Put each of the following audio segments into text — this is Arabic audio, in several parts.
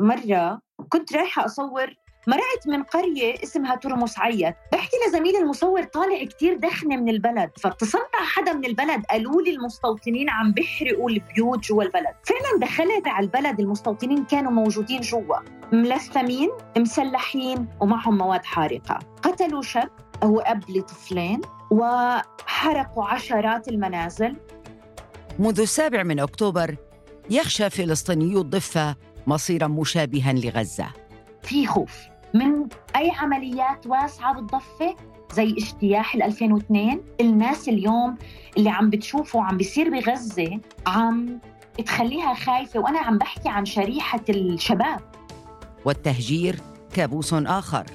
مرة كنت رايحة أصور مرقت من قرية اسمها ترمس عيط بحكي لزميلي المصور طالع كتير دخنة من البلد فاتصلت على حدا من البلد قالوا لي المستوطنين عم بيحرقوا البيوت جوا البلد. فعلا دخلت على البلد المستوطنين كانوا موجودين جوا. ملثمين مسلحين ومعهم مواد حارقة. قتلوا شاب هو أب لطفلين وحرقوا عشرات المنازل. منذ السابع من أكتوبر يخشى فلسطينيو الضفة مصيرا مشابها لغزة. في خوف من أي عمليات واسعة بالضفة؟ زي اجتياح ال 2002 الناس اليوم اللي عم بتشوفه عم بيصير بغزة عم تخليها خايفة وأنا عم بحكي عن شريحة الشباب. والتهجير كابوس آخر.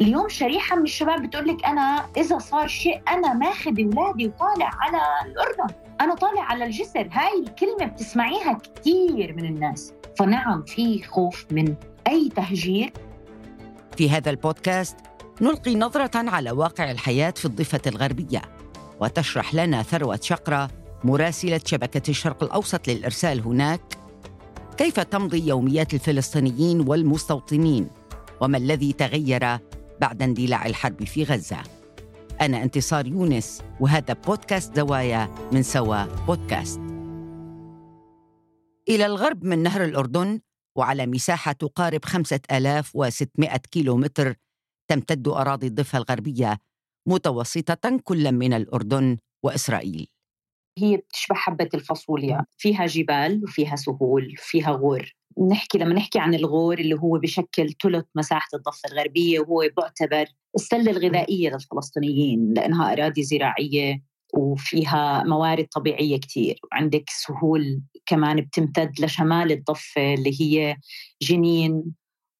اليوم شريحة من الشباب بتقول لك أنا إذا صار شيء أنا ماخذ أولادي وطالع على الأردن. أنا طالع على الجسر. هاي الكلمة بتسمعيها كثير من الناس. فنعم في خوف من أي تهجير. في هذا البودكاست نلقي نظرة على واقع الحياة في الضفة الغربية وتشرح لنا ثروة شقرة مراسلة شبكة الشرق الأوسط للإرسال هناك كيف تمضي يوميات الفلسطينيين والمستوطنين وما الذي تغير بعد اندلاع الحرب في غزة. أنا انتصار يونس وهذا بودكاست زوايا من سوا بودكاست. إلى الغرب من نهر الأردن وعلى مساحة تقارب 5600 كيلومتر تمتد أراضي الضفة الغربية متوسطة كلا من الأردن وإسرائيل. هي بتشبه حبة الفاصوليا. فيها جبال وفيها سهول فيها غور. نحكي لما نحكي عن الغور اللي هو بشكل ثلث مساحة الضفة الغربية وهو بيعتبر السلة الغذائية للفلسطينيين لأنها أراضي زراعية وفيها موارد طبيعية كتير. وعندك سهول كمان بتمتد لشمال الضفة اللي هي جنين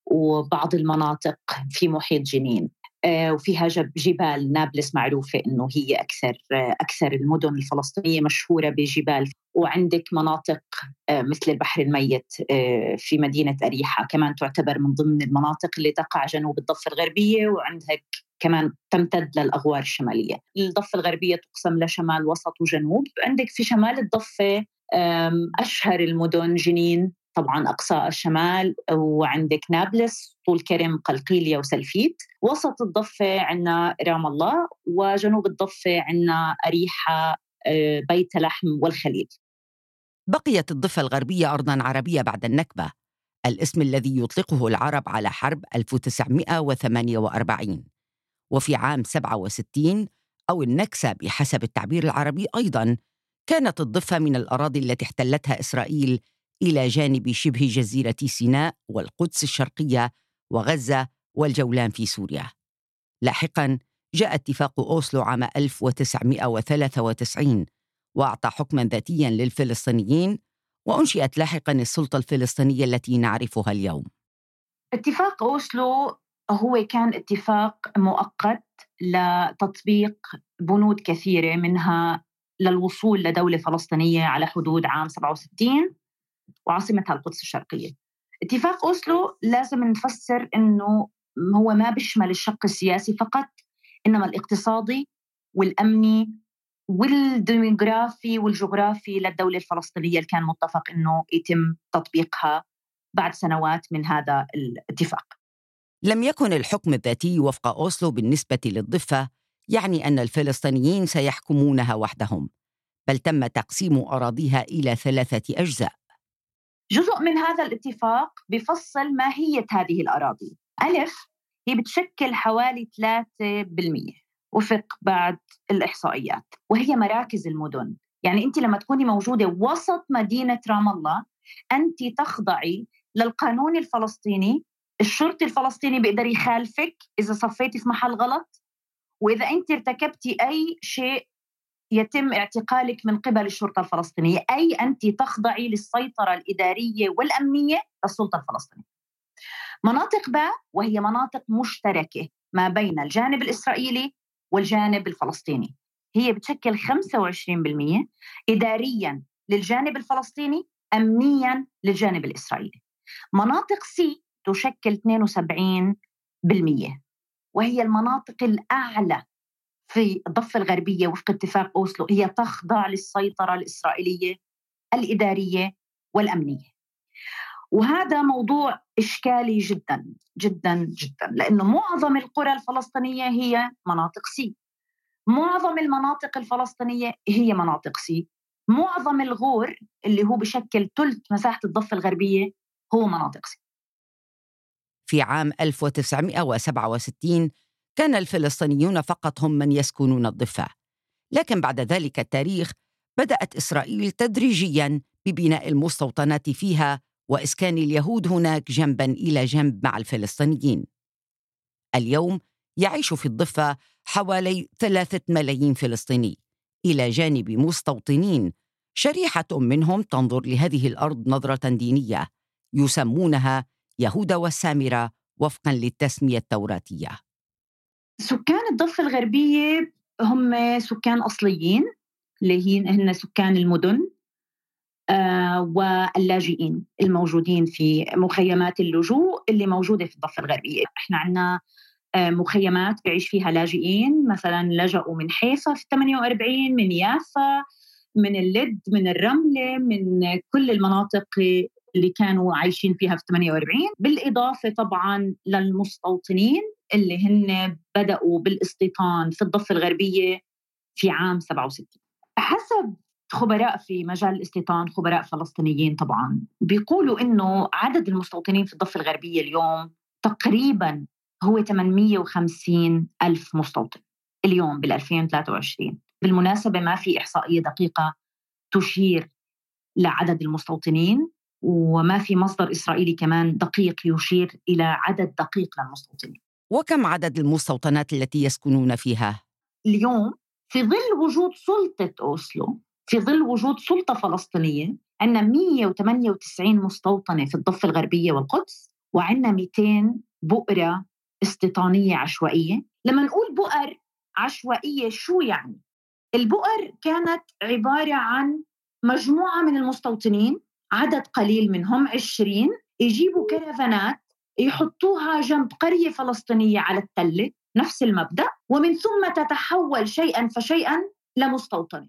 وبعض المناطق في محيط جنين. وفيها جبال نابلس معروفة أنه هي أكثر أكثر المدن الفلسطينية مشهورة بجبال. وعندك مناطق آه، مثل البحر الميت آه، في مدينة أريحة كمان تعتبر من ضمن المناطق اللي تقع جنوب الضفة الغربية وعندك كمان تمتد للأغوار الشمالية. الضفة الغربية تقسم لشمال وسط وجنوب. عندك في شمال الضفة أشهر المدن جنين طبعا أقصى الشمال وعندك نابلس طول كرم قلقيلية وسلفيت. وسط الضفة عندنا رام الله وجنوب الضفة عندنا أريحة آه، بيت لحم والخليل. بقيت الضفة الغربية أرضا عربية بعد النكبة. الاسم الذي يطلقه العرب على حرب 1948 وفي عام 67 أو النكسة بحسب التعبير العربي أيضا كانت الضفة من الأراضي التي احتلتها إسرائيل إلى جانب شبه جزيرة سيناء والقدس الشرقية وغزة والجولان في سوريا. لاحقا جاء اتفاق أوسلو عام 1993 وأعطى حكما ذاتيا للفلسطينيين وأنشئت لاحقا السلطة الفلسطينية التي نعرفها اليوم. اتفاق أوسلو هو كان اتفاق مؤقت لتطبيق بنود كثيرة منها للوصول لدولة فلسطينية على حدود عام 67 وعاصمتها القدس الشرقية. اتفاق أوسلو لازم نفسر أنه هو ما بيشمل الشق السياسي فقط إنما الاقتصادي والأمني والديموغرافي والجغرافي للدولة الفلسطينية اللي كان متفق أنه يتم تطبيقها بعد سنوات من هذا الاتفاق. لم يكن الحكم الذاتي وفق أوسلو بالنسبة للضفة يعني أن الفلسطينيين سيحكمونها وحدهم بل تم تقسيم أراضيها إلى ثلاثة أجزاء. جزء من هذا الاتفاق بفصل ماهية هذه الأراضي. ألف هي بتشكل حوالي 3% وفق بعد الإحصائيات وهي مراكز المدن. يعني أنت لما تكوني موجودة وسط مدينة رام الله أنت تخضعي للقانون الفلسطيني. الشرطي الفلسطيني بيقدر يخالفك إذا صفيتي في محل غلط وإذا أنت ارتكبتي أي شيء يتم اعتقالك من قبل الشرطة الفلسطينية. أي أنت تخضعي للسيطرة الإدارية والأمنية للسلطة الفلسطينية. مناطق باء وهي مناطق مشتركة ما بين الجانب الإسرائيلي والجانب الفلسطيني. هي بتشكل 25% إداريا للجانب الفلسطيني أمنيا للجانب الإسرائيلي. مناطق سي تشكل 72% وهي المناطق الأعلى في الضفة الغربية وفق اتفاق أوسلو هي تخضع للسيطرة الإسرائيلية الإدارية والأمنية. وهذا موضوع إشكالي جدا جدا جدا لأنه معظم القرى الفلسطينية هي مناطق C معظم المناطق الفلسطينية هي مناطق C معظم الغور اللي هو بشكل ثلث مساحة الضفة الغربية هو مناطق C في عام 1967 كان الفلسطينيون فقط هم من يسكنون الضفة. لكن بعد ذلك التاريخ بدأت إسرائيل تدريجيا ببناء المستوطنات فيها وإسكان اليهود هناك جنبا إلى جنب مع الفلسطينيين. اليوم يعيش في الضفة حوالي ثلاثة ملايين فلسطيني. إلى جانب مستوطنين شريحة منهم تنظر لهذه الأرض نظرة دينية يسمونها يهود والسامرة وفقا للتسمية التوراتية. سكان الضفة الغربية هم سكان أصليين اللي هن سكان المدن آه واللاجئين الموجودين في مخيمات اللجوء اللي موجودة في الضفة الغربية. إحنا عندنا آه مخيمات بيعيش فيها لاجئين مثلا لجأوا من حيفا في 48 من يافا من اللد من الرملة من كل المناطق اللي كانوا عايشين فيها في 48 بالإضافة طبعا للمستوطنين اللي هن بدأوا بالإستيطان في الضفة الغربية في عام 67 حسب خبراء في مجال الإستيطان خبراء فلسطينيين طبعا بيقولوا إنه عدد المستوطنين في الضفة الغربية اليوم تقريبا هو 850 ألف مستوطن اليوم بال 2023 بالمناسبة ما في إحصائية دقيقة تشير لعدد المستوطنين وما في مصدر إسرائيلي كمان دقيق يشير إلى عدد دقيق للمستوطنين. وكم عدد المستوطنات التي يسكنون فيها؟ اليوم في ظل وجود سلطة أوسلو في ظل وجود سلطة فلسطينية عندنا 198 مستوطنة في الضفة الغربية والقدس وعندنا 200 بؤرة استيطانية عشوائية لما نقول بؤر عشوائية شو يعني؟ البؤر كانت عبارة عن مجموعة من المستوطنين عدد قليل منهم 20 يجيبوا كرفانات يحطوها جنب قرية فلسطينية على التلة نفس المبدأ ومن ثم تتحول شيئا فشيئا لمستوطنة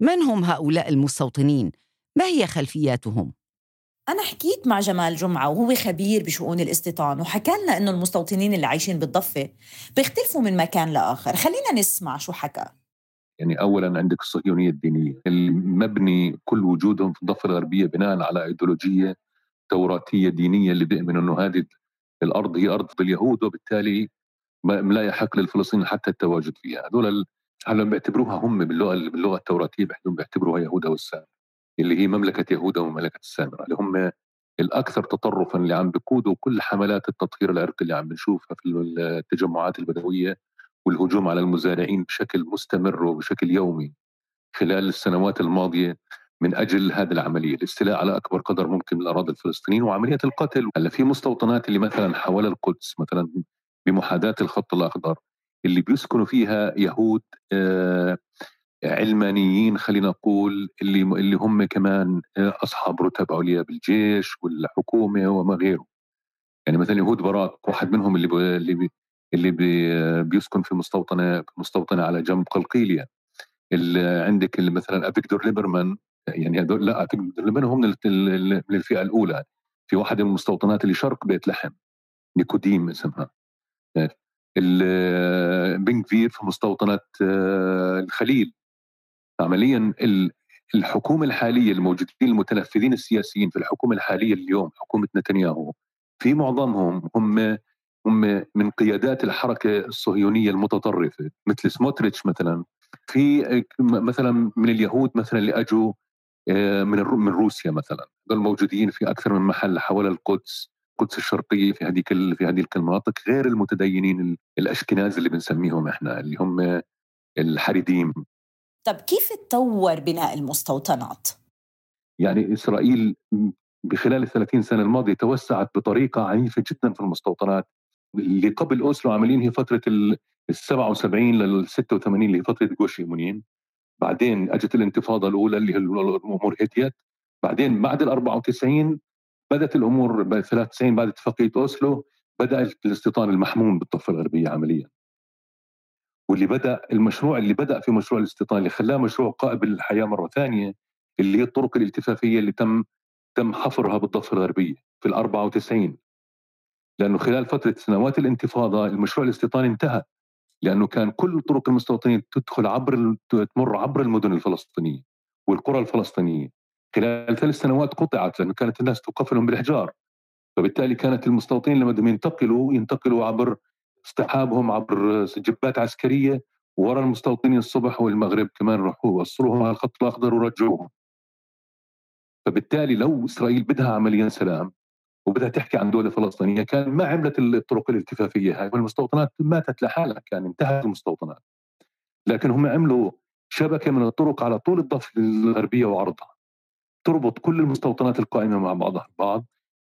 من هم هؤلاء المستوطنين؟ ما هي خلفياتهم؟ أنا حكيت مع جمال جمعة وهو خبير بشؤون الاستيطان وحكى لنا إنه المستوطنين اللي عايشين بالضفة بيختلفوا من مكان لآخر خلينا نسمع شو حكى يعني اولا عندك الصهيونية الدينية المبني كل وجودهم في الضفة الغربية بناء على إيديولوجية توراتيه دينية اللي بيؤمنوا إنه هذه الأرض هي أرض اليهود وبالتالي لا يحق للفلسطينيين حتى التواجد فيها. هذول هلا بيعتبروها هم باللغة باللغة التوراتية بيعتبروها يهودا والسامرة اللي هي مملكة يهودا ومملكة السامرة. اللي هم الأكثر تطرفا اللي عم بيقودوا كل حملات التطهير العرقي اللي عم بنشوفها في التجمعات البدوية والهجوم على المزارعين بشكل مستمر وبشكل يومي خلال السنوات الماضية. من أجل هذه العملية الاستيلاء على أكبر قدر ممكن من الاراضي الفلسطينيين وعمليه القتل. هلا في مستوطنات اللي مثلا حول القدس مثلا بمحاذاة الخط الأخضر اللي بيسكنوا فيها يهود آه علمانيين خلينا نقول اللي اللي هم كمان آه، أصحاب رتب عليا بالجيش والحكومة وما غيره يعني مثلا يهود براك واحد منهم اللي بي اللي بي اللي بي بيسكن في مستوطنة مستوطنة على جنب قلقيلية. عندك مثلا افيكتور ليبرمان يعني هذول لا افيكتور ليبرمان هم من الفئة الأولى. في واحدة من المستوطنات اللي شرق بيت لحم نيكوديم اسمها. بنكفير في مستوطنة آه، الخليل. عمليا الحكومة الحالية الموجودين المتنفذين السياسيين في الحكومة الحالية اليوم حكومة نتنياهو في معظمهم هم هم من قيادات الحركة الصهيونية المتطرفة مثل سموتريتش مثلا. في مثلا من اليهود مثلا اللي اجوا من من روسيا مثلا. دول موجودين في أكثر من محل حول القدس القدس الشرقيه في هذيك في هذيك المناطق غير المتدينين الأشكناز اللي بنسميهم إحنا اللي هم الحريديم. طب كيف تطور بناء المستوطنات؟ يعني إسرائيل بخلال ال 30 سنة الماضية توسعت بطريقة عنيفة جدا في المستوطنات. اللي قبل أوسلو عاملين هي فترة ال 77 لل 86 اللي هي فترة جوش يمونين بعدين أجت الانتفاضة الأولى اللي هي الأمور هديت بعدين بعد ال 94 بدأت الأمور ب 93 بعد اتفاقية أوسلو بدا الاستيطان المحموم بالضفه الغربية عمليا. واللي بدأ المشروع اللي بدأ في مشروع الاستيطان اللي خلاه مشروع قائم للحياه مرة ثانية اللي هي الطرق الالتفافية اللي تم تم حفرها بالضفة الغربية في ال 94 لأنه خلال فترة سنوات الانتفاضة المشروع الاستيطاني انتهى. لأنه كان كل طرق المستوطنين تدخل عبر تمر عبر المدن الفلسطينية والقرى الفلسطينية. خلال ثلاث سنوات قطعت لأنه كانت الناس تقفلهم بالإحجار. فبالتالي كانت المستوطنين لما بدهم ينتقلوا ينتقلوا عبر اصطحابهم عبر جبات عسكرية ورا المستوطنين الصبح والمغرب كمان راحوا وصلوهم على الخط الأخضر ورجعوهم. فبالتالي لو إسرائيل بدها عمليا سلام وبدها تحكي عن دولة فلسطينية. كان ما عملت الطرق الالتفافية هاي والمستوطنات ماتت لحالها كان انتهت المستوطنات. لكن هم عملوا شبكة من الطرق على طول الضفة الغربية وعرضها. تربط كل المستوطنات القائمة مع بعضها البعض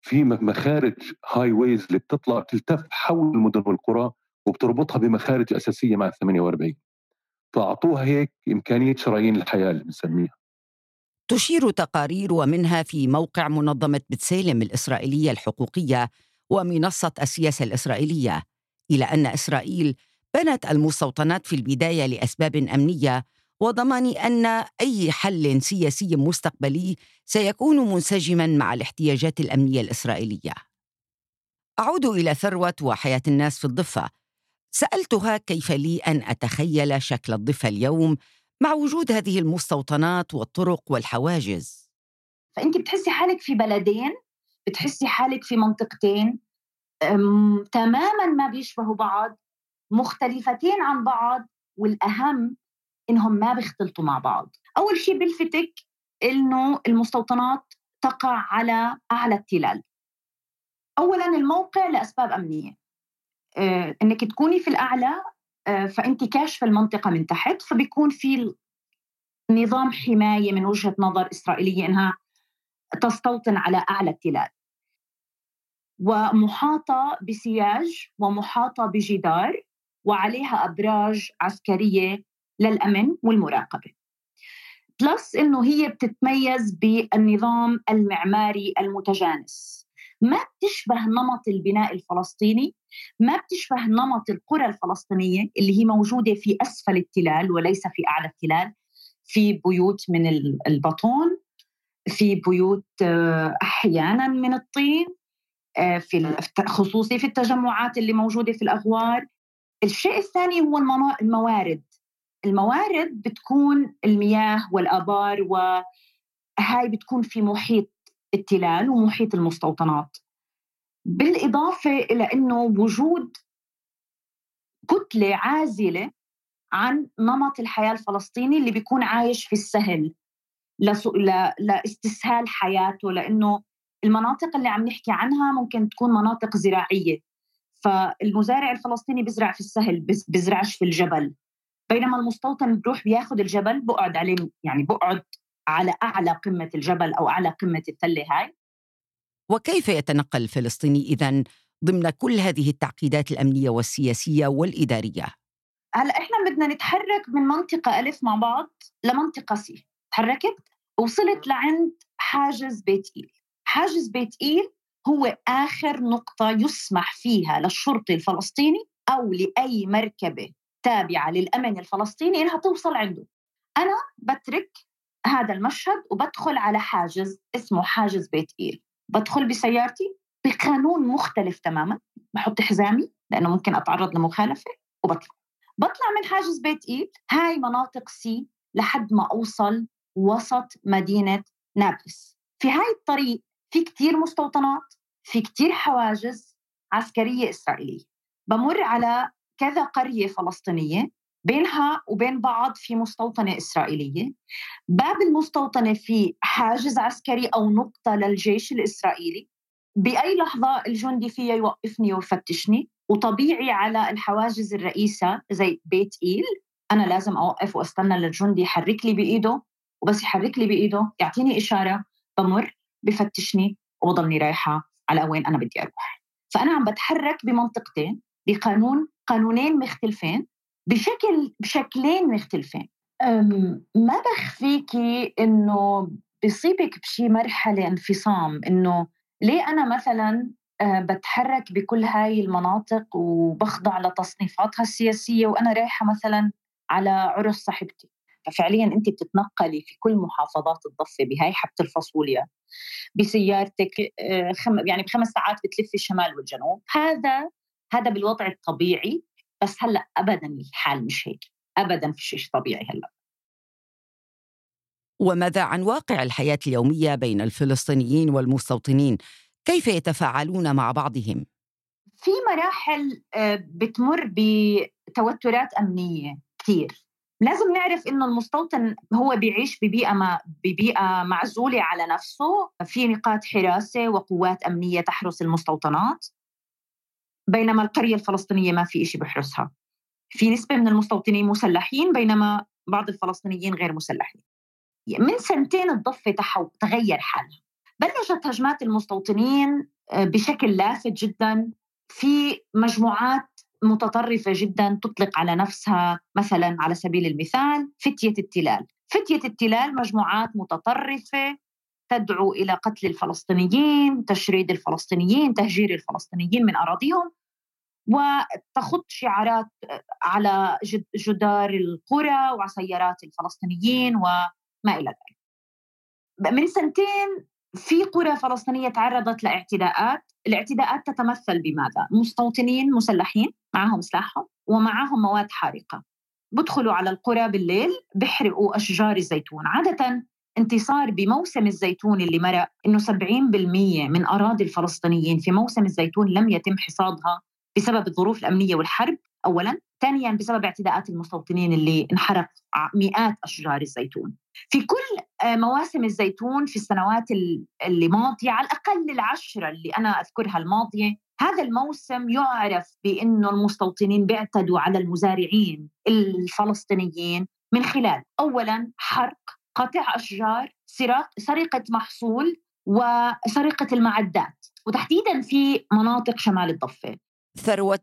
في مخارج هاي ويز اللي بتطلع تلتف حول المدن والقرى وبتربطها بمخارج أساسية مع ال 48 فأعطوها هيك إمكانية شرايين الحياة اللي بنسميها. تشير تقارير ومنها في موقع منظمة بتسالم الإسرائيلية الحقوقية ومنصة السياسة الإسرائيلية إلى أن إسرائيل بنت المستوطنات في البداية لأسباب أمنية وضمان أن أي حل سياسي مستقبلي سيكون منسجما مع الاحتياجات الأمنية الإسرائيلية. أعود إلى ثروة وحياة الناس في الضفة. سألتها كيف لي أن أتخيل شكل الضفة اليوم مع وجود هذه المستوطنات والطرق والحواجز. فانت بتحسي حالك في بلدين بتحسي حالك في منطقتين تماما ما بيشبهوا بعض مختلفتين عن بعض والأهم إنهم ما بيختلطوا مع بعض. أول شيء بلفتك إنه المستوطنات تقع على أعلى التلال. اولا الموقع لأسباب أمنية. آه، إنك تكوني في الأعلى فانت كاشفة المنطقة من تحت فبيكون في نظام حماية من وجهة نظر إسرائيلية إنها تستوطن على أعلى التلال. ومحاطة بسياج ومحاطة بجدار وعليها أبراج عسكرية للأمن والمراقبة. بلس إنه هي بتتميز بالنظام المعماري المتجانس. ما بتشبه نمط البناء الفلسطيني ما بتشبه نمط القرى الفلسطينية اللي هي موجودة في أسفل التلال وليس في أعلى التلال. في بيوت من البطون في بيوت آه، أحيانا من الطين آه، في خصوصي في التجمعات اللي موجودة في الأغوار. الشيء الثاني هو الموارد. الموارد بتكون المياه والآبار وهاي بتكون في محيط التلال ومحيط المستوطنات. بالإضافة إلى أنه وجود كتلة عازلة عن نمط الحياة الفلسطيني اللي بيكون عايش في السهل لإستسهال حياته لأنه المناطق اللي عم نحكي عنها ممكن تكون مناطق زراعية. فالمزارع الفلسطيني بيزرع في السهل بيزرعش في الجبل. بينما المستوطن بروح بياخذ الجبل بقعد عليه يعني بقعد على أعلى قمة الجبل أو أعلى قمة التلة هاي. وكيف يتنقل الفلسطيني إذا ضمن كل هذه التعقيدات الأمنية والسياسية والإدارية؟ هلا إحنا بدنا نتحرك من منطقة ألف مع بعض لمنطقة سي، تحركت؟ وصلت لعند حاجز بيت إيل، حاجز بيت إيل هو آخر نقطة يسمح فيها للشرطي الفلسطيني أو لأي مركبة تابعة للأمن الفلسطيني إنها توصل عنده. أنا بترك هذا المشهد وبدخل على حاجز اسمه حاجز بيت إيل. بدخل بسيارتي بقانون مختلف تماما بحط حزامي لأنه ممكن أتعرض لمخالفة وبطلع. بطلع من حاجز بيت إيل هاي مناطق C لحد ما أوصل وسط مدينة نابلس. في هاي الطريق في كتير مستوطنات في كتير حواجز عسكرية إسرائيلية. بمر على كذا قرية فلسطينية بينها وبين بعض في مستوطنة إسرائيلية. باب المستوطنة في حاجز عسكري أو نقطة للجيش الإسرائيلي. بأي لحظة الجندي فيها يوقفني ويفتشني. وطبيعي على الحواجز الرئيسة زي بيت إيل أنا لازم أوقف وأستنى للجندي يحرك لي بإيده. وبس يحرك لي بإيده يعطيني إشارة بمر بفتشني وبضلني رايحة على وين أنا بدي أروح. فأنا عم بتحرك بمنطقتين بقانون قانونين مختلفين. بشكل بشكلين مختلفين. ما بخفيكي إنه بصيبك بشي مرحلة انفصام إنه ليه أنا مثلا آه، بتحرك بكل هاي المناطق وبخضع لتصنيفاتها السياسية وأنا رايحة مثلا على عرس صاحبتي؟ ففعليا انت بتتنقلي في كل محافظات الضفة بهاي حبة الفاصوليا بسيارتك آه، يعني بخمس ساعات بتلفي الشمال والجنوب. هذا هذا بالوضع الطبيعي بس هلأ ابدا الحال مش هيك ابدا في شيء طبيعي هلأ. وماذا عن واقع الحياة اليومية بين الفلسطينيين والمستوطنين؟ كيف يتفاعلون مع بعضهم؟ في مراحل آه، بتمر بتوترات أمنية كثير لازم نعرف إنه المستوطن هو بيعيش ببيئة ما ببيئة معزولة على نفسه. في نقاط حراسة وقوات أمنية تحرس المستوطنات. بينما القرية الفلسطينية ما في شيء بيحرسها في نسبة من المستوطنين مسلحين بينما بعض الفلسطينيين غير مسلحين. من سنتين الضفة تغير حالها. بلشت هجمات المستوطنين آه، بشكل لافت جدا. في مجموعات متطرفة جدا تطلق على نفسها مثلا على سبيل المثال فتية التلال. فتية التلال مجموعات متطرفة تدعو إلى قتل الفلسطينيين تشريد الفلسطينيين تهجير الفلسطينيين من أراضيهم وتخط شعارات على جدار القرى وسيارات الفلسطينيين وما إلى ذلك. من سنتين في قرى فلسطينية تعرضت لاعتداءات. الاعتداءات تتمثل بماذا؟ مستوطنين مسلحين معهم سلاحهم ومعهم مواد حارقة. بدخلوا على القرى بالليل بحرقوا أشجار الزيتون. عادة انتصار بموسم الزيتون اللي مرق إنه 70% من أراضي الفلسطينيين في موسم الزيتون لم يتم حصادها بسبب الظروف الأمنية والحرب اولا، ثانيا بسبب اعتداءات المستوطنين اللي انحرق مئات أشجار الزيتون. في كل آه، مواسم الزيتون في السنوات اللي ماضية على الأقل العشرة اللي أنا أذكرها الماضية هذا الموسم يعرف بإنه المستوطنين بيعتدوا على المزارعين الفلسطينيين من خلال اولا حرق قطع أشجار سرقة محصول وسرقة المعدات. وتحديدا في مناطق شمال الضفة. ثروة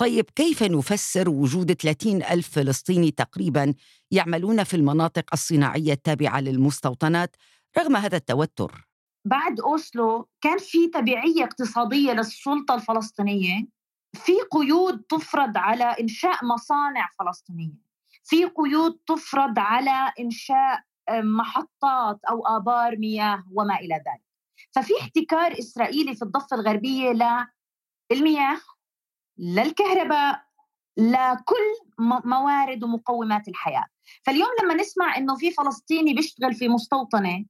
طيب كيف نفسر وجود 30 ألف فلسطيني تقريبا يعملون في المناطق الصناعية التابعة للمستوطنات رغم هذا التوتر؟ بعد أوسلو كان في تبعية اقتصادية للسلطة الفلسطينية. في قيود تفرض على إنشاء مصانع فلسطينية. في قيود تفرض على إنشاء محطات أو آبار مياه وما إلى ذلك. ففي احتكار إسرائيلي في الضفة الغربية للمياه للكهرباء لكل موارد ومقومات الحياة. فاليوم لما نسمع إنه في فلسطيني بيشتغل في مستوطنة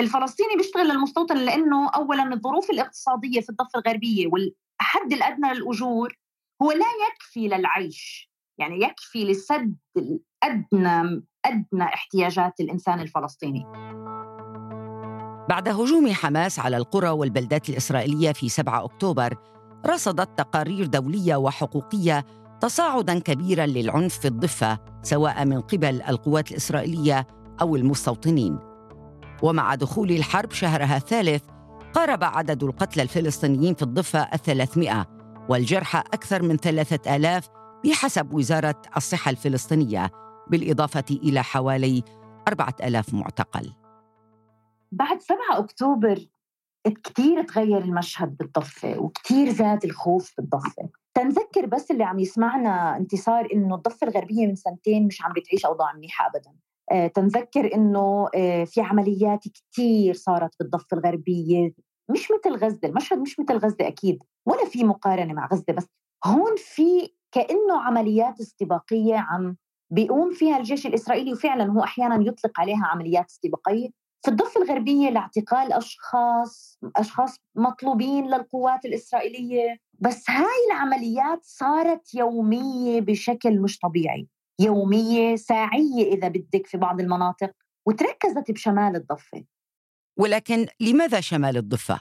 الفلسطيني بيشتغل للمستوطن لأنه اولا الظروف الاقتصادية في الضفة الغربية والحد الأدنى للأجور هو لا يكفي للعيش يعني يكفي لسد الأدنى أدنى احتياجات الإنسان الفلسطيني. بعد هجوم حماس على القرى والبلدات الإسرائيلية في 7 أكتوبر رصدت تقارير دولية وحقوقية تصاعدا كبيرا للعنف في الضفة سواء من قبل القوات الإسرائيلية أو المستوطنين. ومع دخول الحرب شهرها الثالث قارب عدد القتلى الفلسطينيين في الضفة الثلاثمائة والجرحى أكثر من ثلاثة آلاف بحسب وزارة الصحة الفلسطينية. بالإضافة إلى حوالي أربعة ألاف معتقل. بعد 7 أكتوبر كتير تغير المشهد بالضفة وكتير زاد الخوف بالضفة. تنذكر بس اللي عم يسمعنا انتصار إنه الضفة الغربية من سنتين مش عم بتعيش أوضاع منيحة ابدا. آه، تنذكر إنه آه، في عمليات كتير صارت بالضفة الغربية. مش مثل غزة المشهد مش مثل غزة أكيد ولا في مقارنة مع غزة بس هون في كأنه عمليات استباقية عم بيقوم فيها الجيش الإسرائيلي وفعلا هو أحيانا يطلق عليها عمليات استباقية في الضفة الغربية لاعتقال أشخاص أشخاص مطلوبين للقوات الإسرائيلية. بس هاي العمليات صارت يومية بشكل مش طبيعي. يومية ساعية إذا بدك في بعض المناطق وتركزت بشمال الضفة. ولكن لماذا شمال الضفة؟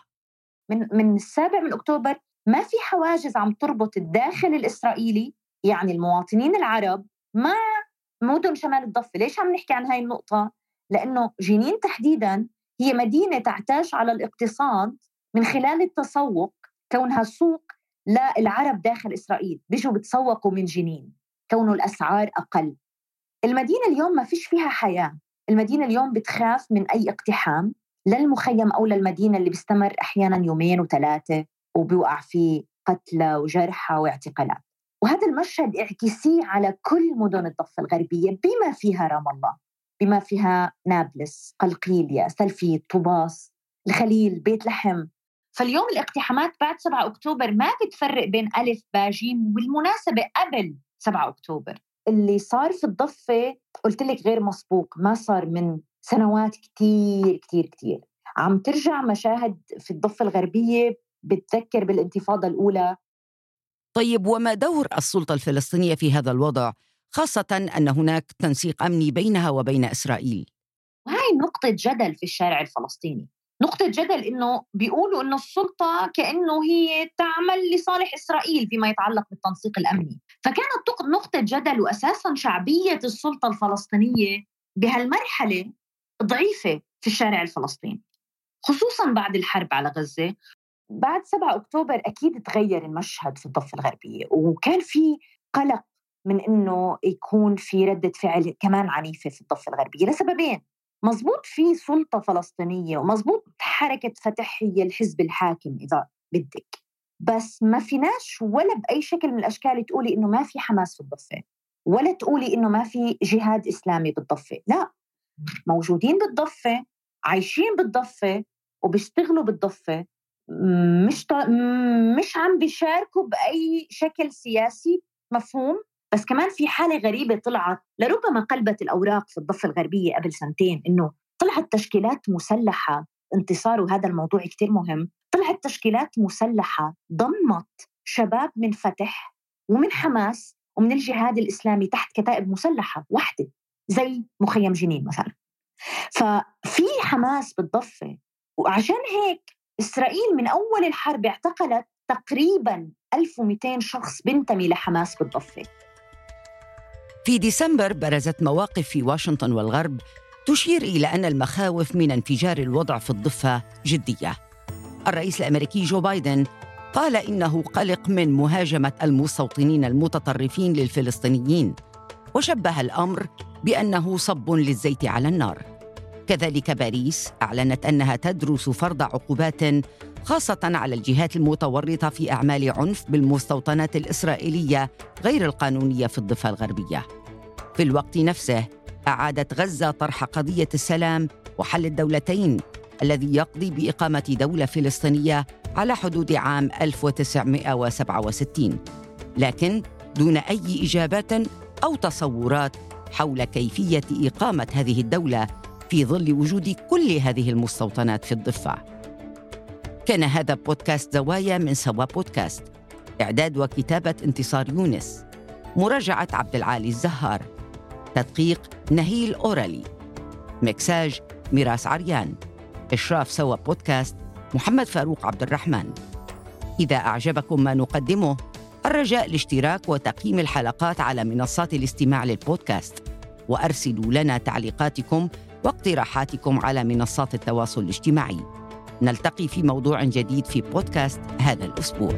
من من السابع من أكتوبر ما في حواجز عم تربط الداخل الإسرائيلي يعني المواطنين العرب مع مدن شمال الضفة. ليش عم نحكي عن هاي النقطة؟ لأنه جنين تحديدا هي مدينة تعتاش على الاقتصاد من خلال التسوق كونها سوق للعرب داخل إسرائيل. بيجوا بتسوقوا من جنين كونه الأسعار أقل. المدينة اليوم ما فيش فيها حياة. المدينة اليوم بتخاف من أي اقتحام للمخيم أو للمدينة اللي بيستمر أحيانا يومين وثلاثة وبيوقع فيه قتلى وجرحى واعتقالات. وهذا المشهد اعكسيه على كل مدن الضفة الغربية بما فيها رام الله بما فيها نابلس قلقيلية سلفيت طوباس الخليل بيت لحم. فاليوم الاقتحامات بعد 7 أكتوبر ما بتفرق بين ألف باجيم وبالمناسبة قبل 7 أكتوبر. اللي صار في الضفة قلت لك غير مسبوق ما صار من سنوات كتير كتير كتير. عم ترجع مشاهد في الضفة الغربية بتذكر بالانتفاضة الأولى. طيب وما دور السلطة الفلسطينية في هذا الوضع خاصة أن هناك تنسيق أمني بينها وبين إسرائيل؟ وهي نقطة جدل في الشارع الفلسطيني. نقطة جدل إنه بيقولوا إنه السلطة كأنه هي تعمل لصالح إسرائيل فيما يتعلق بالتنسيق الأمني. فكانت نقطة جدل وأساسا شعبية السلطة الفلسطينية بهالمرحلة ضعيفة في الشارع الفلسطيني خصوصا بعد الحرب على غزة. بعد 7 أكتوبر أكيد تغير المشهد في الضفة الغربية وكان في قلق من إنه يكون في ردة فعل كمان عنيفة في الضفة الغربية لسببين مزبوط في سلطة فلسطينية ومزبوط حركة فتح هي الحزب الحاكم إذا بدك بس ما فيناش ولا بأي شكل من الأشكال تقولي إنه ما في حماس في الضفة ولا تقولي إنه ما في جهاد إسلامي بالضفة لا موجودين بالضفة عايشين بالضفة وبيشتغلوا بالضفة مش مش عم بيشاركوا بأي شكل سياسي مفهوم؟ بس كمان في حالة غريبة طلعت لربما قلبت الأوراق في الضفة الغربية قبل سنتين إنه طلعت تشكيلات مسلحة انتصار وهذا الموضوع كتير مهم طلعت تشكيلات مسلحة ضمت شباب من فتح ومن حماس ومن الجهاد الإسلامي تحت كتائب مسلحة واحدة زي مخيم جنين مثلا. ففي حماس بالضفة وعشان هيك إسرائيل من أول الحرب اعتقلت تقريبا 1200 شخص بنتمي لحماس بالضفة في ديسمبر برزت مواقف في واشنطن والغرب تشير إلى أن المخاوف من انفجار الوضع في الضفة جدية. الرئيس الأمريكي جو بايدن قال إنه قلق من مهاجمة المستوطنين المتطرفين للفلسطينيين وشبه الأمر بأنه صب للزيت على النار. كذلك باريس أعلنت أنها تدرس فرض عقوبات خاصة على الجهات المتورطة في أعمال عنف بالمستوطنات الإسرائيلية غير القانونية في الضفة الغربية. في الوقت نفسه أعادت غزة طرح قضية السلام وحل الدولتين الذي يقضي بإقامة دولة فلسطينية على حدود عام 1967 لكن دون أي إجابات أو تصورات حول كيفية إقامة هذه الدولة في ظل وجود كل هذه المستوطنات في الضفة. كان هذا بودكاست زوايا من سوا بودكاست. إعداد وكتابة انتصار يونس. مراجعة عبد العالي الزهار. تدقيق نهيل أورالي مكساج ميراس عريان. إشراف سوا بودكاست محمد فاروق عبد الرحمن. إذا أعجبكم ما نقدمه الرجاء الاشتراك وتقييم الحلقات على منصات الاستماع للبودكاست. وأرسلوا لنا تعليقاتكم واقتراحاتكم على منصات التواصل الاجتماعي. نلتقي في موضوع جديد في بودكاست هذا الأسبوع.